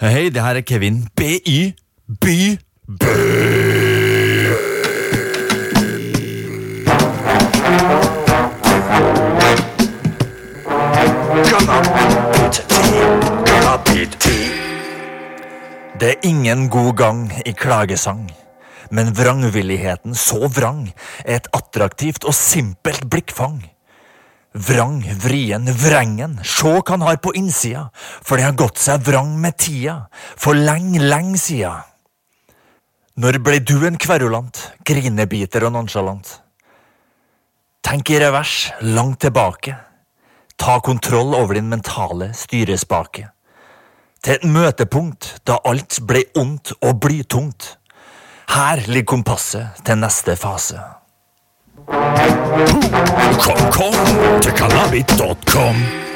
Hei, det her er Kevin. BY. By. Det er ingen god gang i klagesang. Men vrangvilligheten så vrang er et attraktivt og simpelt blikkfang. Vrang, vrien, vrengen, sjå han har på innsida, for det har gått seg vrang med tida, for lenge, lenge sia. Når ble du en kverulant, grinebiter og nonsjalant? Tenk i revers, langt tilbake. Ta kontroll over din mentale styrespake. Til et møtepunkt da alt ble ondt og blytungt. Her ligger kompasset til neste fase. Kom, kom til kalabit.com.